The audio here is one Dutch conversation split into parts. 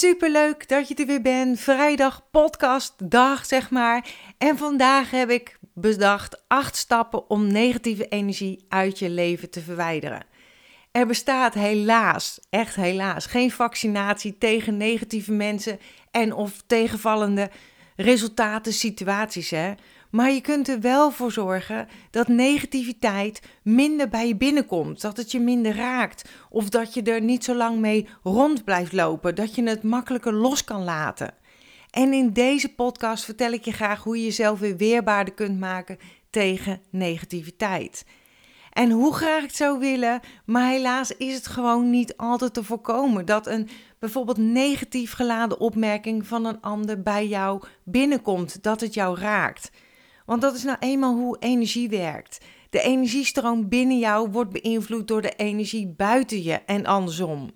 Superleuk dat je er weer bent. Vrijdag podcastdag, zeg maar. En vandaag heb ik bedacht acht stappen om negatieve energie uit je leven te verwijderen. Er bestaat helaas, echt helaas, geen vaccinatie tegen negatieve mensen en of tegenvallende resultaten, situaties. Hè? Maar je kunt er wel voor zorgen dat negativiteit minder bij je binnenkomt. Dat het je minder raakt. Of dat je er niet zo lang mee rond blijft lopen. Dat je het makkelijker los kan laten. En in deze podcast vertel ik je graag hoe je jezelf weer weerbaarder kunt maken tegen negativiteit. En hoe graag ik het zou willen, maar helaas is het gewoon niet altijd te voorkomen dat een bijvoorbeeld negatief geladen opmerking van een ander bij jou binnenkomt, dat het jou raakt. Want dat is nou eenmaal hoe energie werkt. De energiestroom binnen jou wordt beïnvloed door de energie buiten je en andersom.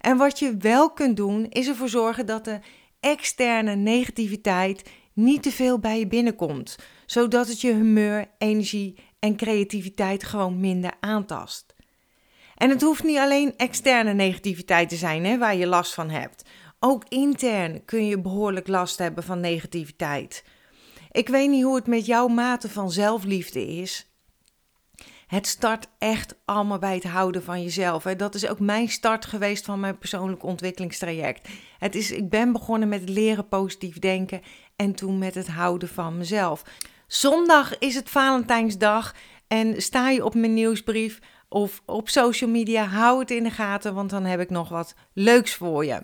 En wat je wel kunt doen, is ervoor zorgen dat de externe negativiteit niet te veel bij je binnenkomt, zodat het je humeur, energie en creativiteit gewoon minder aantast. En het hoeft niet alleen externe negativiteit te zijn hè, waar je last van hebt. Ook intern kun je behoorlijk last hebben van negativiteit. Ik weet niet hoe het met jouw mate van zelfliefde is. Het start echt allemaal bij het houden van jezelf. Hè. Dat is ook mijn start geweest van mijn persoonlijk ontwikkelingstraject. Het is, ik ben begonnen met leren positief denken en toen met het houden van mezelf. Zondag is het Valentijnsdag en sta je op mijn nieuwsbrief of op social media, hou het in de gaten, want dan heb ik nog wat leuks voor je.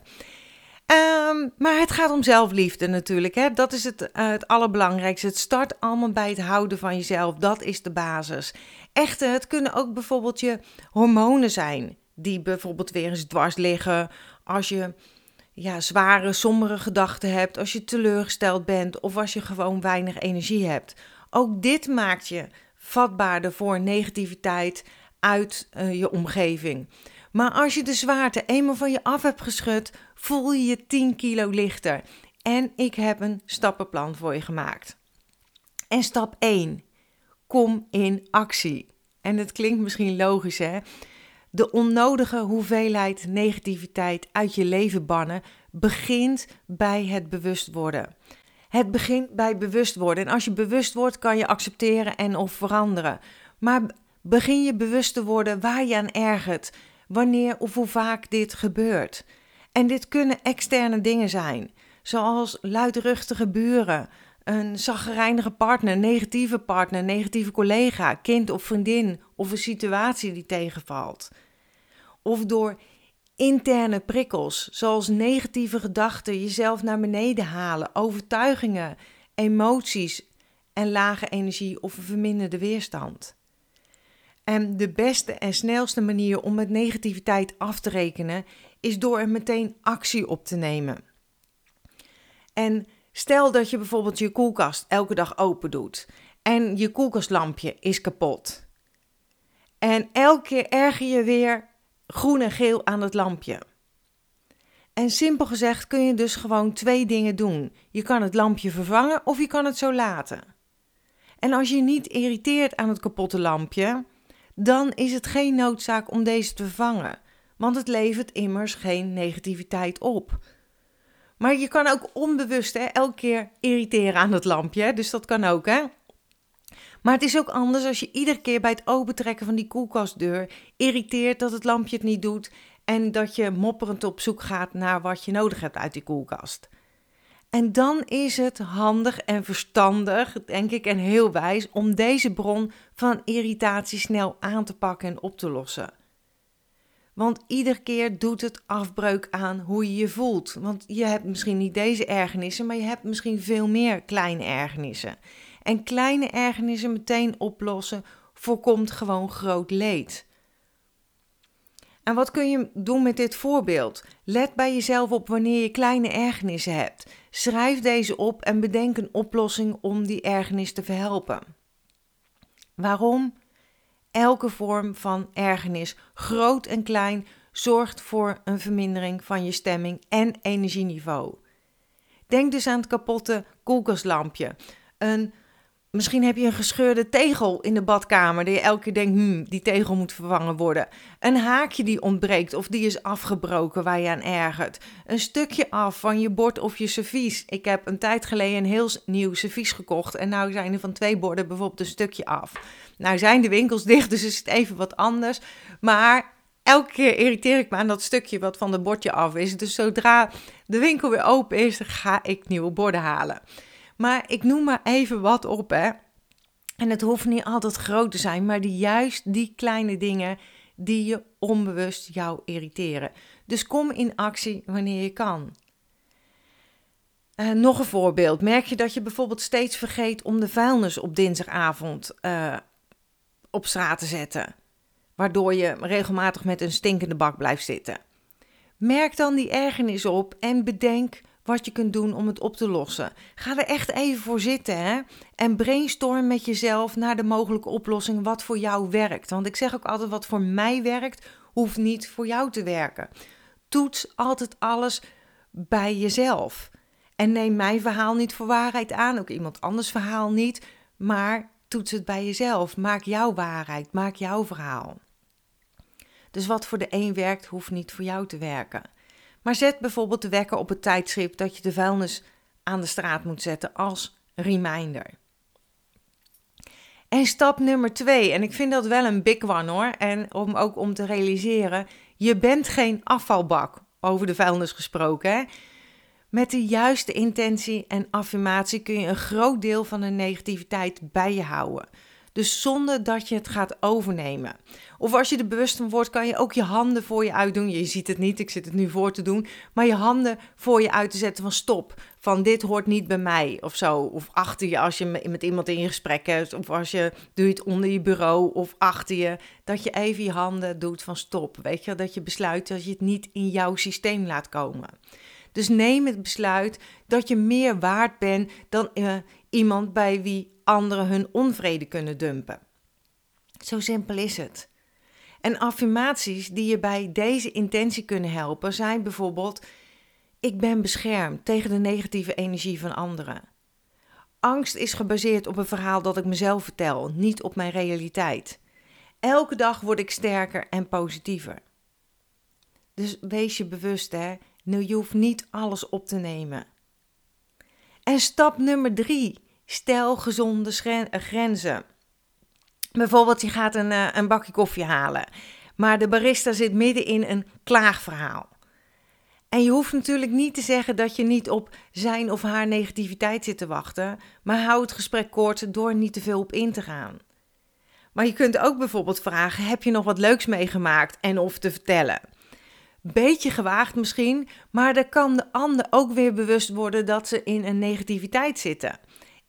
Ehm, maar het gaat om zelfliefde natuurlijk. Hè? Dat is het, uh, het allerbelangrijkste. Het start allemaal bij het houden van jezelf. Dat is de basis. Echte, het kunnen ook bijvoorbeeld je hormonen zijn. Die bijvoorbeeld weer eens dwars liggen. Als je ja, zware, sombere gedachten hebt. Als je teleurgesteld bent. Of als je gewoon weinig energie hebt. Ook dit maakt je vatbaarder voor negativiteit uit uh, je omgeving. Maar als je de zwaarte eenmaal van je af hebt geschud, voel je je 10 kilo lichter. En ik heb een stappenplan voor je gemaakt. En stap 1. Kom in actie. En het klinkt misschien logisch hè. De onnodige hoeveelheid negativiteit uit je leven bannen begint bij het bewust worden. Het begint bij bewust worden. En als je bewust wordt, kan je accepteren en of veranderen. Maar begin je bewust te worden waar je aan ergert, wanneer of hoe vaak dit gebeurt. En dit kunnen externe dingen zijn, zoals luidruchtige buren, een zaggerijnige partner, negatieve partner, negatieve collega, kind of vriendin of een situatie die tegenvalt. Of door interne prikkels, zoals negatieve gedachten, jezelf naar beneden halen, overtuigingen, emoties en lage energie of een verminderde weerstand. En de beste en snelste manier om met negativiteit af te rekenen is door er meteen actie op te nemen. En stel dat je bijvoorbeeld je koelkast elke dag open doet en je koelkastlampje is kapot. En elke keer erger je weer groen en geel aan het lampje. En simpel gezegd kun je dus gewoon twee dingen doen. Je kan het lampje vervangen of je kan het zo laten. En als je niet irriteert aan het kapotte lampje, dan is het geen noodzaak om deze te vervangen, want het levert immers geen negativiteit op. Maar je kan ook onbewust hè, elke keer irriteren aan het lampje, dus dat kan ook hè. Maar het is ook anders als je iedere keer bij het opentrekken van die koelkastdeur irriteert dat het lampje het niet doet en dat je mopperend op zoek gaat naar wat je nodig hebt uit die koelkast. En dan is het handig en verstandig, denk ik, en heel wijs om deze bron van irritatie snel aan te pakken en op te lossen. Want iedere keer doet het afbreuk aan hoe je je voelt. Want je hebt misschien niet deze ergernissen, maar je hebt misschien veel meer kleine ergernissen. En kleine ergernissen meteen oplossen voorkomt gewoon groot leed. En wat kun je doen met dit voorbeeld? Let bij jezelf op wanneer je kleine ergernissen hebt. Schrijf deze op en bedenk een oplossing om die ergernis te verhelpen. Waarom? Elke vorm van ergernis, groot en klein, zorgt voor een vermindering van je stemming en energieniveau. Denk dus aan het kapotte koelkastlampje, een Misschien heb je een gescheurde tegel in de badkamer. Dat je elke keer denkt, hmm, die tegel moet vervangen worden. Een haakje die ontbreekt of die is afgebroken waar je aan ergert. Een stukje af van je bord of je servies. Ik heb een tijd geleden een heel nieuw servies gekocht. En nou zijn er van twee borden bijvoorbeeld een stukje af. Nou zijn de winkels dicht, dus is het even wat anders. Maar elke keer irriteer ik me aan dat stukje wat van het bordje af is. Dus zodra de winkel weer open is, ga ik nieuwe borden halen. Maar ik noem maar even wat op, hè. En het hoeft niet altijd groot te zijn, maar die, juist die kleine dingen die je onbewust jou irriteren. Dus kom in actie wanneer je kan. Uh, nog een voorbeeld. Merk je dat je bijvoorbeeld steeds vergeet om de vuilnis op dinsdagavond uh, op straat te zetten? Waardoor je regelmatig met een stinkende bak blijft zitten. Merk dan die ergernis op en bedenk wat je kunt doen om het op te lossen. Ga er echt even voor zitten en brainstorm met jezelf naar de mogelijke oplossing wat voor jou werkt. Want ik zeg ook altijd wat voor mij werkt, hoeft niet voor jou te werken. Toets altijd alles bij jezelf. En neem mijn verhaal niet voor waarheid aan, ook iemand anders verhaal niet, maar toets het bij jezelf. Maak jouw waarheid, maak jouw verhaal. Dus wat voor de een werkt, hoeft niet voor jou te werken. Maar zet bijvoorbeeld de wekker op het tijdschip dat je de vuilnis aan de straat moet zetten als reminder. En stap nummer twee, en ik vind dat wel een big one hoor, en om ook om te realiseren, je bent geen afvalbak, over de vuilnis gesproken. Hè? Met de juiste intentie en affirmatie kun je een groot deel van de negativiteit bij je houden. Dus zonder dat je het gaat overnemen. Of als je er bewust van wordt, kan je ook je handen voor je uitdoen. Je ziet het niet, ik zit het nu voor te doen. Maar je handen voor je uit te zetten van stop. Van dit hoort niet bij mij of zo. Of achter je als je met iemand in gesprek hebt. Of als je doe je het onder je bureau of achter je. Dat je even je handen doet van stop. Weet je, dat je besluit dat je het niet in jouw systeem laat komen. Dus neem het besluit dat je meer waard bent dan uh, iemand bij wie anderen hun onvrede kunnen dumpen. Zo simpel is het. En affirmaties die je bij deze intentie kunnen helpen zijn bijvoorbeeld: Ik ben beschermd tegen de negatieve energie van anderen. Angst is gebaseerd op een verhaal dat ik mezelf vertel, niet op mijn realiteit. Elke dag word ik sterker en positiever. Dus wees je bewust, hè? Nu, je hoeft niet alles op te nemen. En stap nummer drie: stel gezonde grenzen. Bijvoorbeeld, je gaat een, eh, een bakje koffie halen, maar de barista zit midden in een klaagverhaal. En je hoeft natuurlijk niet te zeggen dat je niet op zijn of haar negativiteit zit te wachten, maar hou het gesprek kort door niet te veel op in te gaan. Maar je kunt ook bijvoorbeeld vragen: heb je nog wat leuks meegemaakt en of te vertellen? Beetje gewaagd misschien, maar dan kan de ander ook weer bewust worden dat ze in een negativiteit zitten.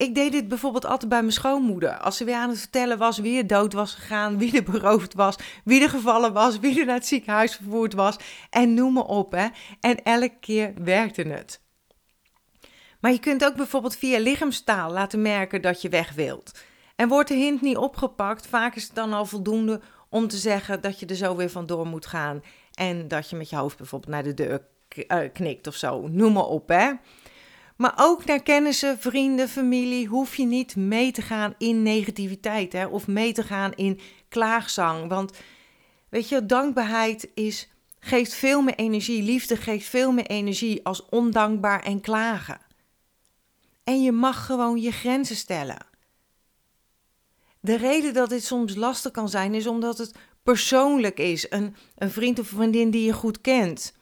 Ik deed dit bijvoorbeeld altijd bij mijn schoonmoeder. Als ze weer aan het vertellen was wie er dood was gegaan, wie er beroofd was, wie er gevallen was, wie er naar het ziekenhuis vervoerd was en noem maar op. Hè. En elke keer werkte het. Maar je kunt ook bijvoorbeeld via lichaamstaal laten merken dat je weg wilt. En wordt de hint niet opgepakt, vaak is het dan al voldoende om te zeggen dat je er zo weer vandoor moet gaan. En dat je met je hoofd bijvoorbeeld naar de deur eh, knikt of zo. Noem maar op, hè. Maar ook naar kennissen, vrienden, familie hoef je niet mee te gaan in negativiteit hè? of mee te gaan in klaagzang. Want weet je, dankbaarheid is, geeft veel meer energie. Liefde geeft veel meer energie als ondankbaar en klagen. En je mag gewoon je grenzen stellen. De reden dat dit soms lastig kan zijn, is omdat het persoonlijk is. Een, een vriend of vriendin die je goed kent.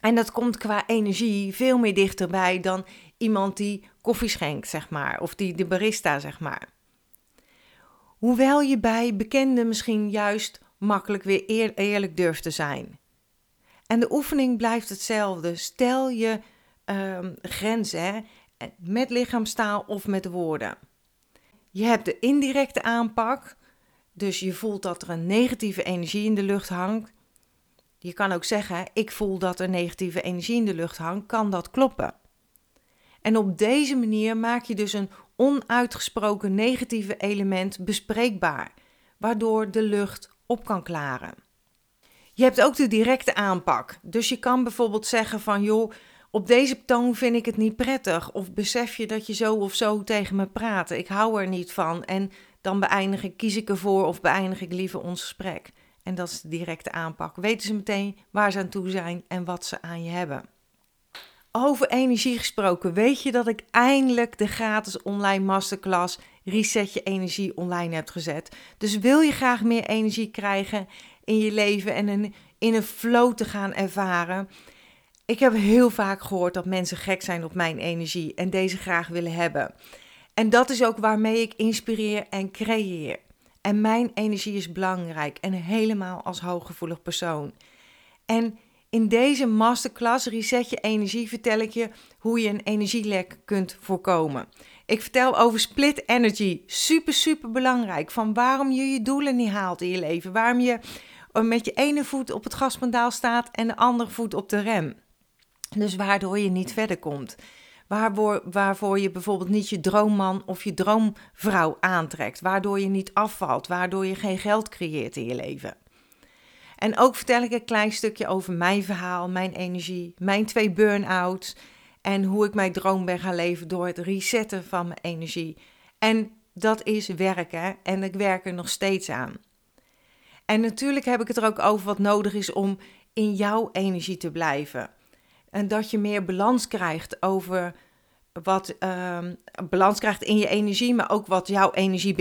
En dat komt qua energie veel meer dichterbij dan iemand die koffie schenkt, zeg maar, of die de barista, zeg maar. Hoewel je bij bekenden misschien juist makkelijk weer eerlijk durft te zijn. En de oefening blijft hetzelfde. Stel je um, grenzen hè, met lichaamstaal of met woorden. Je hebt de indirecte aanpak, dus je voelt dat er een negatieve energie in de lucht hangt. Je kan ook zeggen: Ik voel dat er negatieve energie in de lucht hangt. Kan dat kloppen? En op deze manier maak je dus een onuitgesproken negatieve element bespreekbaar, waardoor de lucht op kan klaren. Je hebt ook de directe aanpak. Dus je kan bijvoorbeeld zeggen van joh, op deze toon vind ik het niet prettig. Of besef je dat je zo of zo tegen me praat. Ik hou er niet van. En dan beëindig ik, kies ik ervoor of beëindig ik liever ons gesprek. En dat is de directe aanpak. Weten ze meteen waar ze aan toe zijn en wat ze aan je hebben. Over energie gesproken, weet je dat ik eindelijk de gratis online masterclass Reset je energie online heb gezet. Dus wil je graag meer energie krijgen in je leven en een, in een flow te gaan ervaren? Ik heb heel vaak gehoord dat mensen gek zijn op mijn energie en deze graag willen hebben. En dat is ook waarmee ik inspireer en creëer. En mijn energie is belangrijk en helemaal als hooggevoelig persoon. En in deze masterclass Reset je energie vertel ik je hoe je een energielek kunt voorkomen. Ik vertel over split energy, super super belangrijk. Van waarom je je doelen niet haalt in je leven, waarom je met je ene voet op het gaspedaal staat en de andere voet op de rem. Dus waardoor je niet verder komt. Waarvoor, waarvoor je bijvoorbeeld niet je droomman of je droomvrouw aantrekt. Waardoor je niet afvalt. Waardoor je geen geld creëert in je leven. En ook vertel ik een klein stukje over mijn verhaal, mijn energie, mijn twee burn-outs. En hoe ik mijn droom ben gaan leven door het resetten van mijn energie. En dat is werken en ik werk er nog steeds aan. En natuurlijk heb ik het er ook over wat nodig is om in jouw energie te blijven. En dat je meer balans krijgt over wat uh, balans krijgt in je energie, maar ook wat jouw energie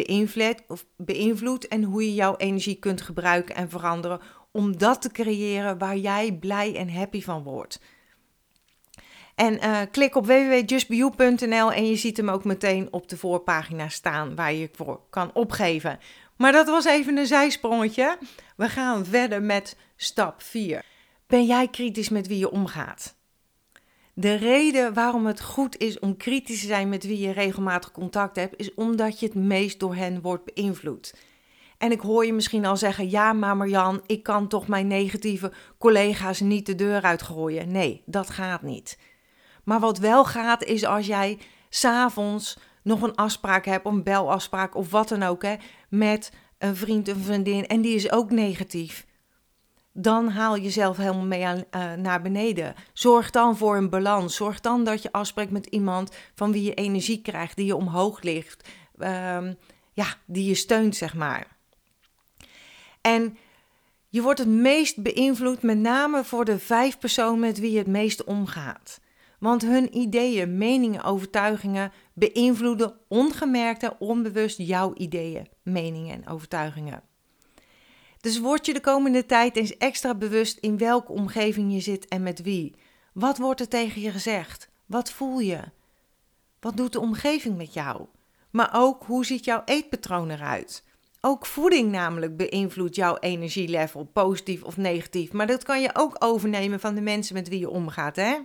beïnvloedt, en hoe je jouw energie kunt gebruiken en veranderen om dat te creëren waar jij blij en happy van wordt. En uh, klik op www.justbeyou.nl en je ziet hem ook meteen op de voorpagina staan waar je voor kan opgeven. Maar dat was even een zijsprongetje. We gaan verder met stap 4. Ben jij kritisch met wie je omgaat? De reden waarom het goed is om kritisch te zijn met wie je regelmatig contact hebt, is omdat je het meest door hen wordt beïnvloed. En ik hoor je misschien al zeggen: ja, maar Marjan, ik kan toch mijn negatieve collega's niet de deur uitgooien. Nee, dat gaat niet. Maar wat wel gaat, is als jij s'avonds nog een afspraak hebt, een belafspraak of wat dan ook, hè, met een vriend, een vriendin, en die is ook negatief dan haal je jezelf helemaal mee aan, uh, naar beneden. Zorg dan voor een balans. Zorg dan dat je afspreekt met iemand van wie je energie krijgt, die je omhoog ligt, uh, ja, die je steunt, zeg maar. En je wordt het meest beïnvloed met name voor de vijf personen met wie je het meest omgaat. Want hun ideeën, meningen, overtuigingen beïnvloeden ongemerkt en onbewust jouw ideeën, meningen en overtuigingen. Dus word je de komende tijd eens extra bewust in welke omgeving je zit en met wie. Wat wordt er tegen je gezegd? Wat voel je? Wat doet de omgeving met jou? Maar ook hoe ziet jouw eetpatroon eruit? Ook voeding namelijk beïnvloedt jouw energielevel, positief of negatief. Maar dat kan je ook overnemen van de mensen met wie je omgaat, hè?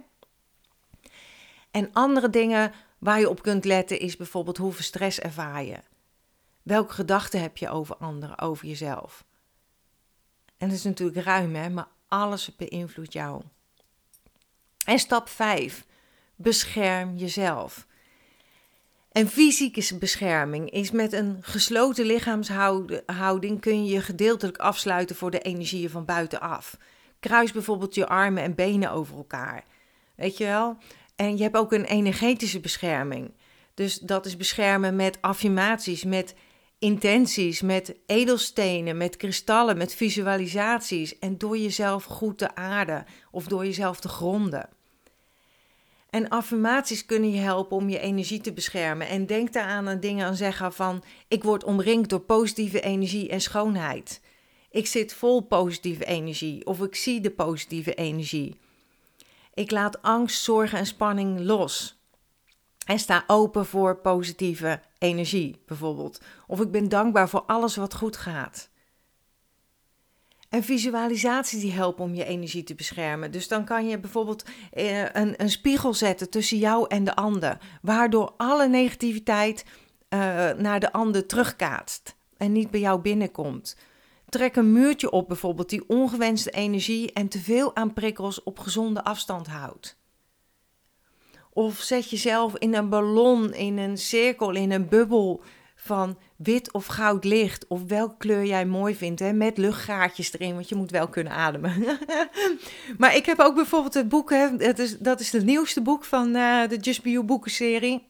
En andere dingen waar je op kunt letten is bijvoorbeeld hoeveel stress ervaar je? Welke gedachten heb je over anderen, over jezelf? En dat is natuurlijk ruim, hè, maar alles beïnvloedt jou. En stap 5. Bescherm jezelf. En fysieke bescherming is met een gesloten lichaamshouding kun je je gedeeltelijk afsluiten voor de energieën van buitenaf. Kruis bijvoorbeeld je armen en benen over elkaar. Weet je wel? En je hebt ook een energetische bescherming. Dus dat is beschermen met affirmaties, met intenties, met edelstenen, met kristallen, met visualisaties en door jezelf goed te aarden of door jezelf te gronden. En affirmaties kunnen je helpen om je energie te beschermen. En denk daaraan aan dingen aan zeggen van ik word omringd door positieve energie en schoonheid. Ik zit vol positieve energie of ik zie de positieve energie. Ik laat angst, zorgen en spanning los. En sta open voor positieve energie, bijvoorbeeld. Of ik ben dankbaar voor alles wat goed gaat. En visualisaties die helpen om je energie te beschermen. Dus dan kan je bijvoorbeeld eh, een, een spiegel zetten tussen jou en de ander, waardoor alle negativiteit uh, naar de ander terugkaatst en niet bij jou binnenkomt. Trek een muurtje op bijvoorbeeld die ongewenste energie en te veel aan prikkels op gezonde afstand houdt. Of zet jezelf in een ballon, in een cirkel, in een bubbel van wit of goud licht of welke kleur jij mooi vindt, hè, met luchtgaatjes erin, want je moet wel kunnen ademen. maar ik heb ook bijvoorbeeld het boek, hè, dat, is, dat is het nieuwste boek van uh, de Just Be You boekenserie.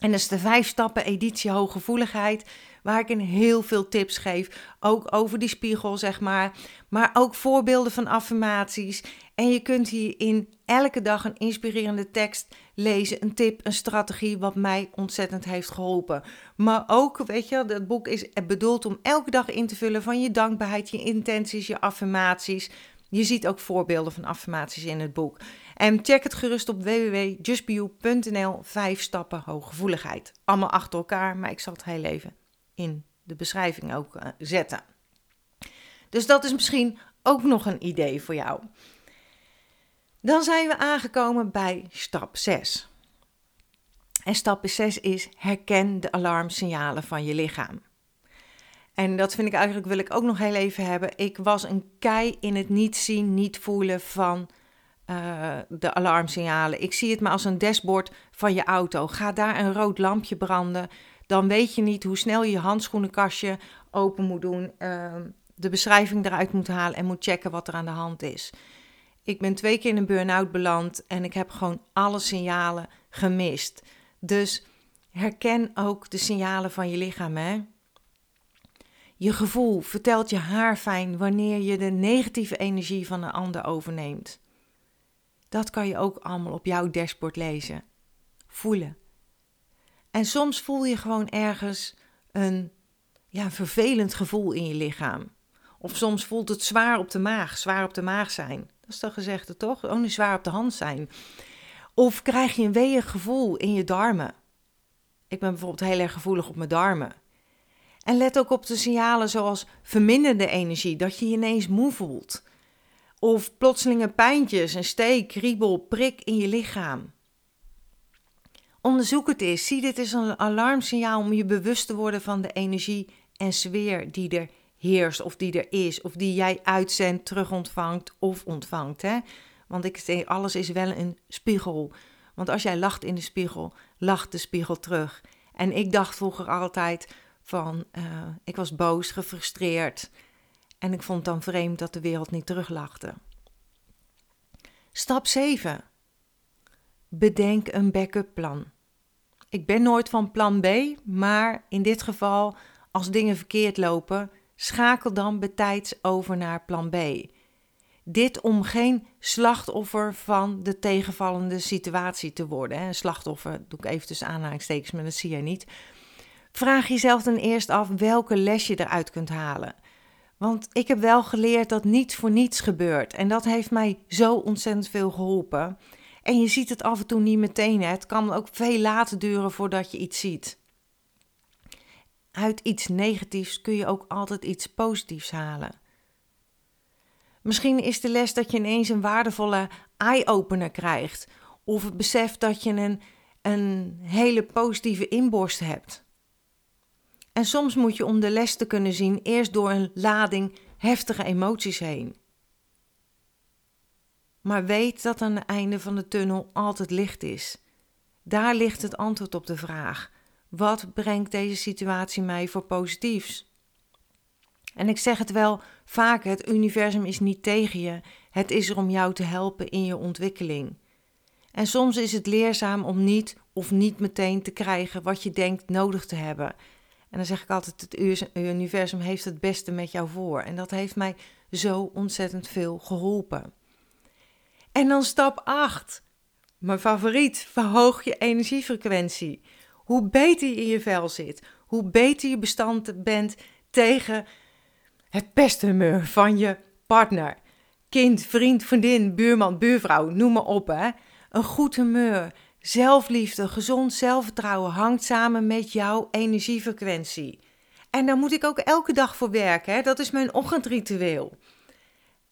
En dat is de vijf stappen editie hooggevoeligheid waar ik een heel veel tips geef. Ook over die spiegel, zeg maar. Maar ook voorbeelden van affirmaties. En je kunt hierin elke dag een inspirerende tekst lezen, een tip, een strategie, wat mij ontzettend heeft geholpen. Maar ook, weet je, het boek is bedoeld om elke dag in te vullen van je dankbaarheid, je intenties, je affirmaties. Je ziet ook voorbeelden van affirmaties in het boek. En check het gerust op www.justbeyou.nl. Vijf stappen hooggevoeligheid. Allemaal achter elkaar, maar ik zal het heel even in de beschrijving ook uh, zetten. Dus dat is misschien ook nog een idee voor jou. Dan zijn we aangekomen bij stap 6. En stap 6 is herken de alarmsignalen van je lichaam. En dat vind ik eigenlijk, wil ik ook nog heel even hebben. Ik was een kei in het niet zien, niet voelen van uh, de alarmsignalen. Ik zie het maar als een dashboard van je auto. Ga daar een rood lampje branden dan weet je niet hoe snel je je handschoenenkastje open moet doen, uh, de beschrijving eruit moet halen en moet checken wat er aan de hand is. Ik ben twee keer in een burn-out beland en ik heb gewoon alle signalen gemist. Dus herken ook de signalen van je lichaam. Hè? Je gevoel vertelt je haar fijn wanneer je de negatieve energie van een ander overneemt. Dat kan je ook allemaal op jouw dashboard lezen. Voelen. En soms voel je gewoon ergens een ja, vervelend gevoel in je lichaam. Of soms voelt het zwaar op de maag, zwaar op de maag zijn. Dat is toch gezegde, toch? Ook niet zwaar op de hand zijn. Of krijg je een weeig gevoel in je darmen. Ik ben bijvoorbeeld heel erg gevoelig op mijn darmen. En let ook op de signalen zoals verminderde energie, dat je je ineens moe voelt. Of plotselinge pijntjes, een steek, kriebel, prik in je lichaam. Onderzoek het eens. Zie dit als een alarmsignaal om je bewust te worden van de energie en sfeer die er heerst, of die er is, of die jij uitzendt, terugontvangt of ontvangt. Hè? Want ik zeg, alles is wel een spiegel. Want als jij lacht in de spiegel, lacht de spiegel terug. En ik dacht vroeger altijd van, uh, ik was boos, gefrustreerd. En ik vond dan vreemd dat de wereld niet teruglachte. Stap 7. Bedenk een backup plan. Ik ben nooit van plan B, maar in dit geval, als dingen verkeerd lopen, schakel dan betijds over naar plan B. Dit om geen slachtoffer van de tegenvallende situatie te worden. Een slachtoffer doe ik even tussen aanhalingstekens, maar dat zie je niet. Vraag jezelf dan eerst af welke les je eruit kunt halen. Want ik heb wel geleerd dat niets voor niets gebeurt. En dat heeft mij zo ontzettend veel geholpen. En je ziet het af en toe niet meteen. Hè. Het kan ook veel later duren voordat je iets ziet. Uit iets negatiefs kun je ook altijd iets positiefs halen. Misschien is de les dat je ineens een waardevolle eye-opener krijgt. Of het besef dat je een, een hele positieve inborst hebt. En soms moet je om de les te kunnen zien eerst door een lading heftige emoties heen. Maar weet dat aan het einde van de tunnel altijd licht is. Daar ligt het antwoord op de vraag: wat brengt deze situatie mij voor positiefs? En ik zeg het wel vaak: het universum is niet tegen je, het is er om jou te helpen in je ontwikkeling. En soms is het leerzaam om niet of niet meteen te krijgen wat je denkt nodig te hebben. En dan zeg ik altijd: het universum heeft het beste met jou voor. En dat heeft mij zo ontzettend veel geholpen. En dan stap 8. Mijn favoriet. Verhoog je energiefrequentie. Hoe beter je in je vel zit, hoe beter je bestand bent tegen het pesthumeur van je partner. Kind, vriend, vriendin, buurman, buurvrouw, noem maar op. Hè. Een goed humeur, zelfliefde, gezond zelfvertrouwen hangt samen met jouw energiefrequentie. En daar moet ik ook elke dag voor werken. Dat is mijn ochtendritueel.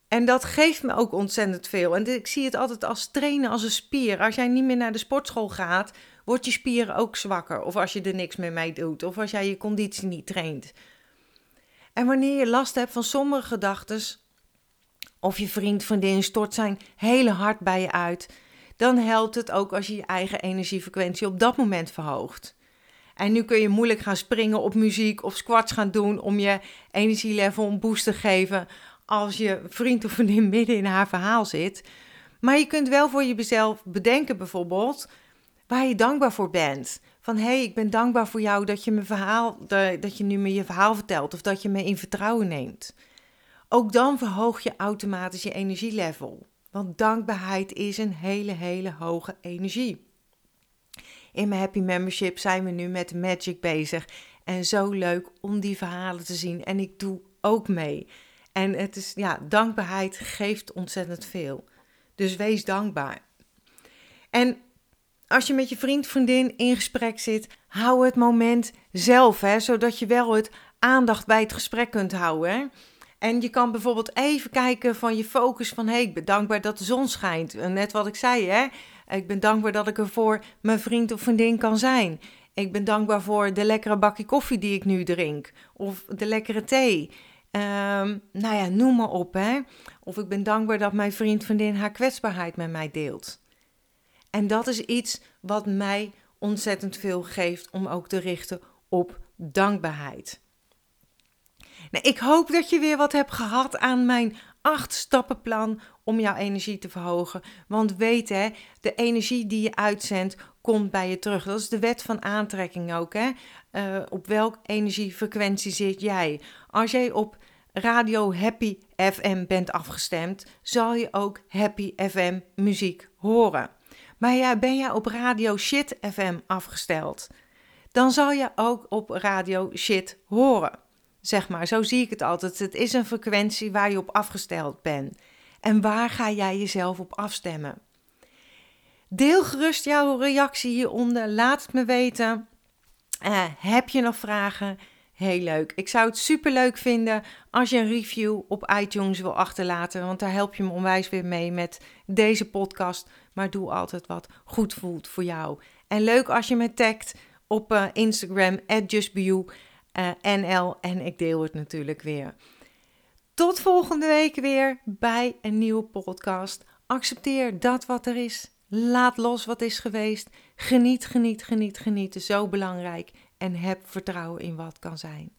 En dat geeft me ook ontzettend veel. En ik zie het altijd als trainen als een spier. Als jij niet meer naar de sportschool gaat, wordt je spieren ook zwakker. Of als je er niks meer mee doet. Of als jij je conditie niet traint. En wanneer je last hebt van sommige gedachten, of je vriend, vriendin stort zijn hele hart bij je uit, dan helpt het ook als je je eigen energiefrequentie op dat moment verhoogt. En nu kun je moeilijk gaan springen op muziek of squats gaan doen om je energielevel een boost te geven als je vriend of vriendin midden in haar verhaal zit. Maar je kunt wel voor jezelf bedenken bijvoorbeeld waar je dankbaar voor bent. Van hé, hey, ik ben dankbaar voor jou dat je, mijn verhaal, dat je nu me je verhaal vertelt of dat je me in vertrouwen neemt. Ook dan verhoog je automatisch je energielevel. Want dankbaarheid is een hele, hele hoge energie. In mijn Happy Membership zijn we nu met Magic bezig. En zo leuk om die verhalen te zien. En ik doe ook mee. En het is, ja, dankbaarheid geeft ontzettend veel. Dus wees dankbaar. En als je met je vriend, vriendin in gesprek zit, hou het moment zelf, hè, zodat je wel het aandacht bij het gesprek kunt houden. En je kan bijvoorbeeld even kijken van je focus van... hé, hey, ik ben dankbaar dat de zon schijnt. Net wat ik zei, hè. Ik ben dankbaar dat ik er voor mijn vriend of vriendin kan zijn. Ik ben dankbaar voor de lekkere bakje koffie die ik nu drink. Of de lekkere thee. Um, nou ja, noem maar op, hè. Of ik ben dankbaar dat mijn vriend, vriendin haar kwetsbaarheid met mij deelt. En dat is iets wat mij ontzettend veel geeft om ook te richten op dankbaarheid. Nou, ik hoop dat je weer wat hebt gehad aan mijn acht stappenplan om jouw energie te verhogen. Want weet hè, de energie die je uitzendt komt bij je terug. Dat is de wet van aantrekking ook. Hè? Uh, op welke energiefrequentie zit jij? Als jij op radio Happy FM bent afgestemd, zal je ook Happy FM muziek horen. Maar ja, ben je op radio Shit FM afgesteld, dan zal je ook op radio Shit horen. Zeg maar, zo zie ik het altijd. Het is een frequentie waar je op afgesteld bent. En waar ga jij jezelf op afstemmen? Deel gerust jouw reactie hieronder. Laat het me weten. Uh, heb je nog vragen? Heel leuk. Ik zou het super leuk vinden als je een review op iTunes wil achterlaten. Want daar help je me onwijs weer mee met deze podcast. Maar doe altijd wat goed voelt voor jou. En leuk als je me tagt op uh, Instagram, justbeyou uh, NL. En ik deel het natuurlijk weer. Tot volgende week weer bij een nieuwe podcast. Accepteer dat wat er is. Laat los wat is geweest. Geniet, geniet, geniet, geniet. zo belangrijk. En heb vertrouwen in wat kan zijn.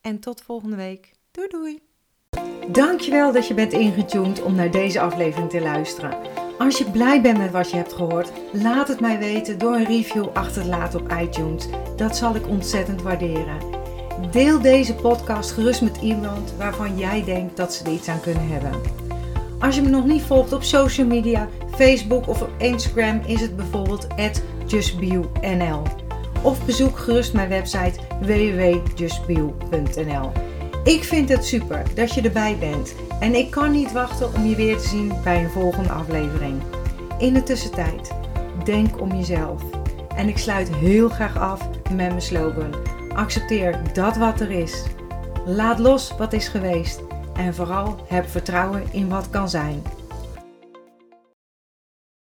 En tot volgende week. Doei doei. Dankjewel dat je bent ingetuned om naar deze aflevering te luisteren. Als je blij bent met wat je hebt gehoord, laat het mij weten door een review achter te laten op iTunes. Dat zal ik ontzettend waarderen. Deel deze podcast gerust met iemand waarvan jij denkt dat ze er iets aan kunnen hebben. Als je me nog niet volgt op social media, Facebook of op Instagram is het bijvoorbeeld justbio.nl. Of bezoek gerust mijn website www.justbio.nl. Ik vind het super dat je erbij bent en ik kan niet wachten om je weer te zien bij een volgende aflevering. In de tussentijd, denk om jezelf. En ik sluit heel graag af met mijn slogan Accepteer dat wat er is. Laat los wat is geweest. En vooral heb vertrouwen in wat kan zijn.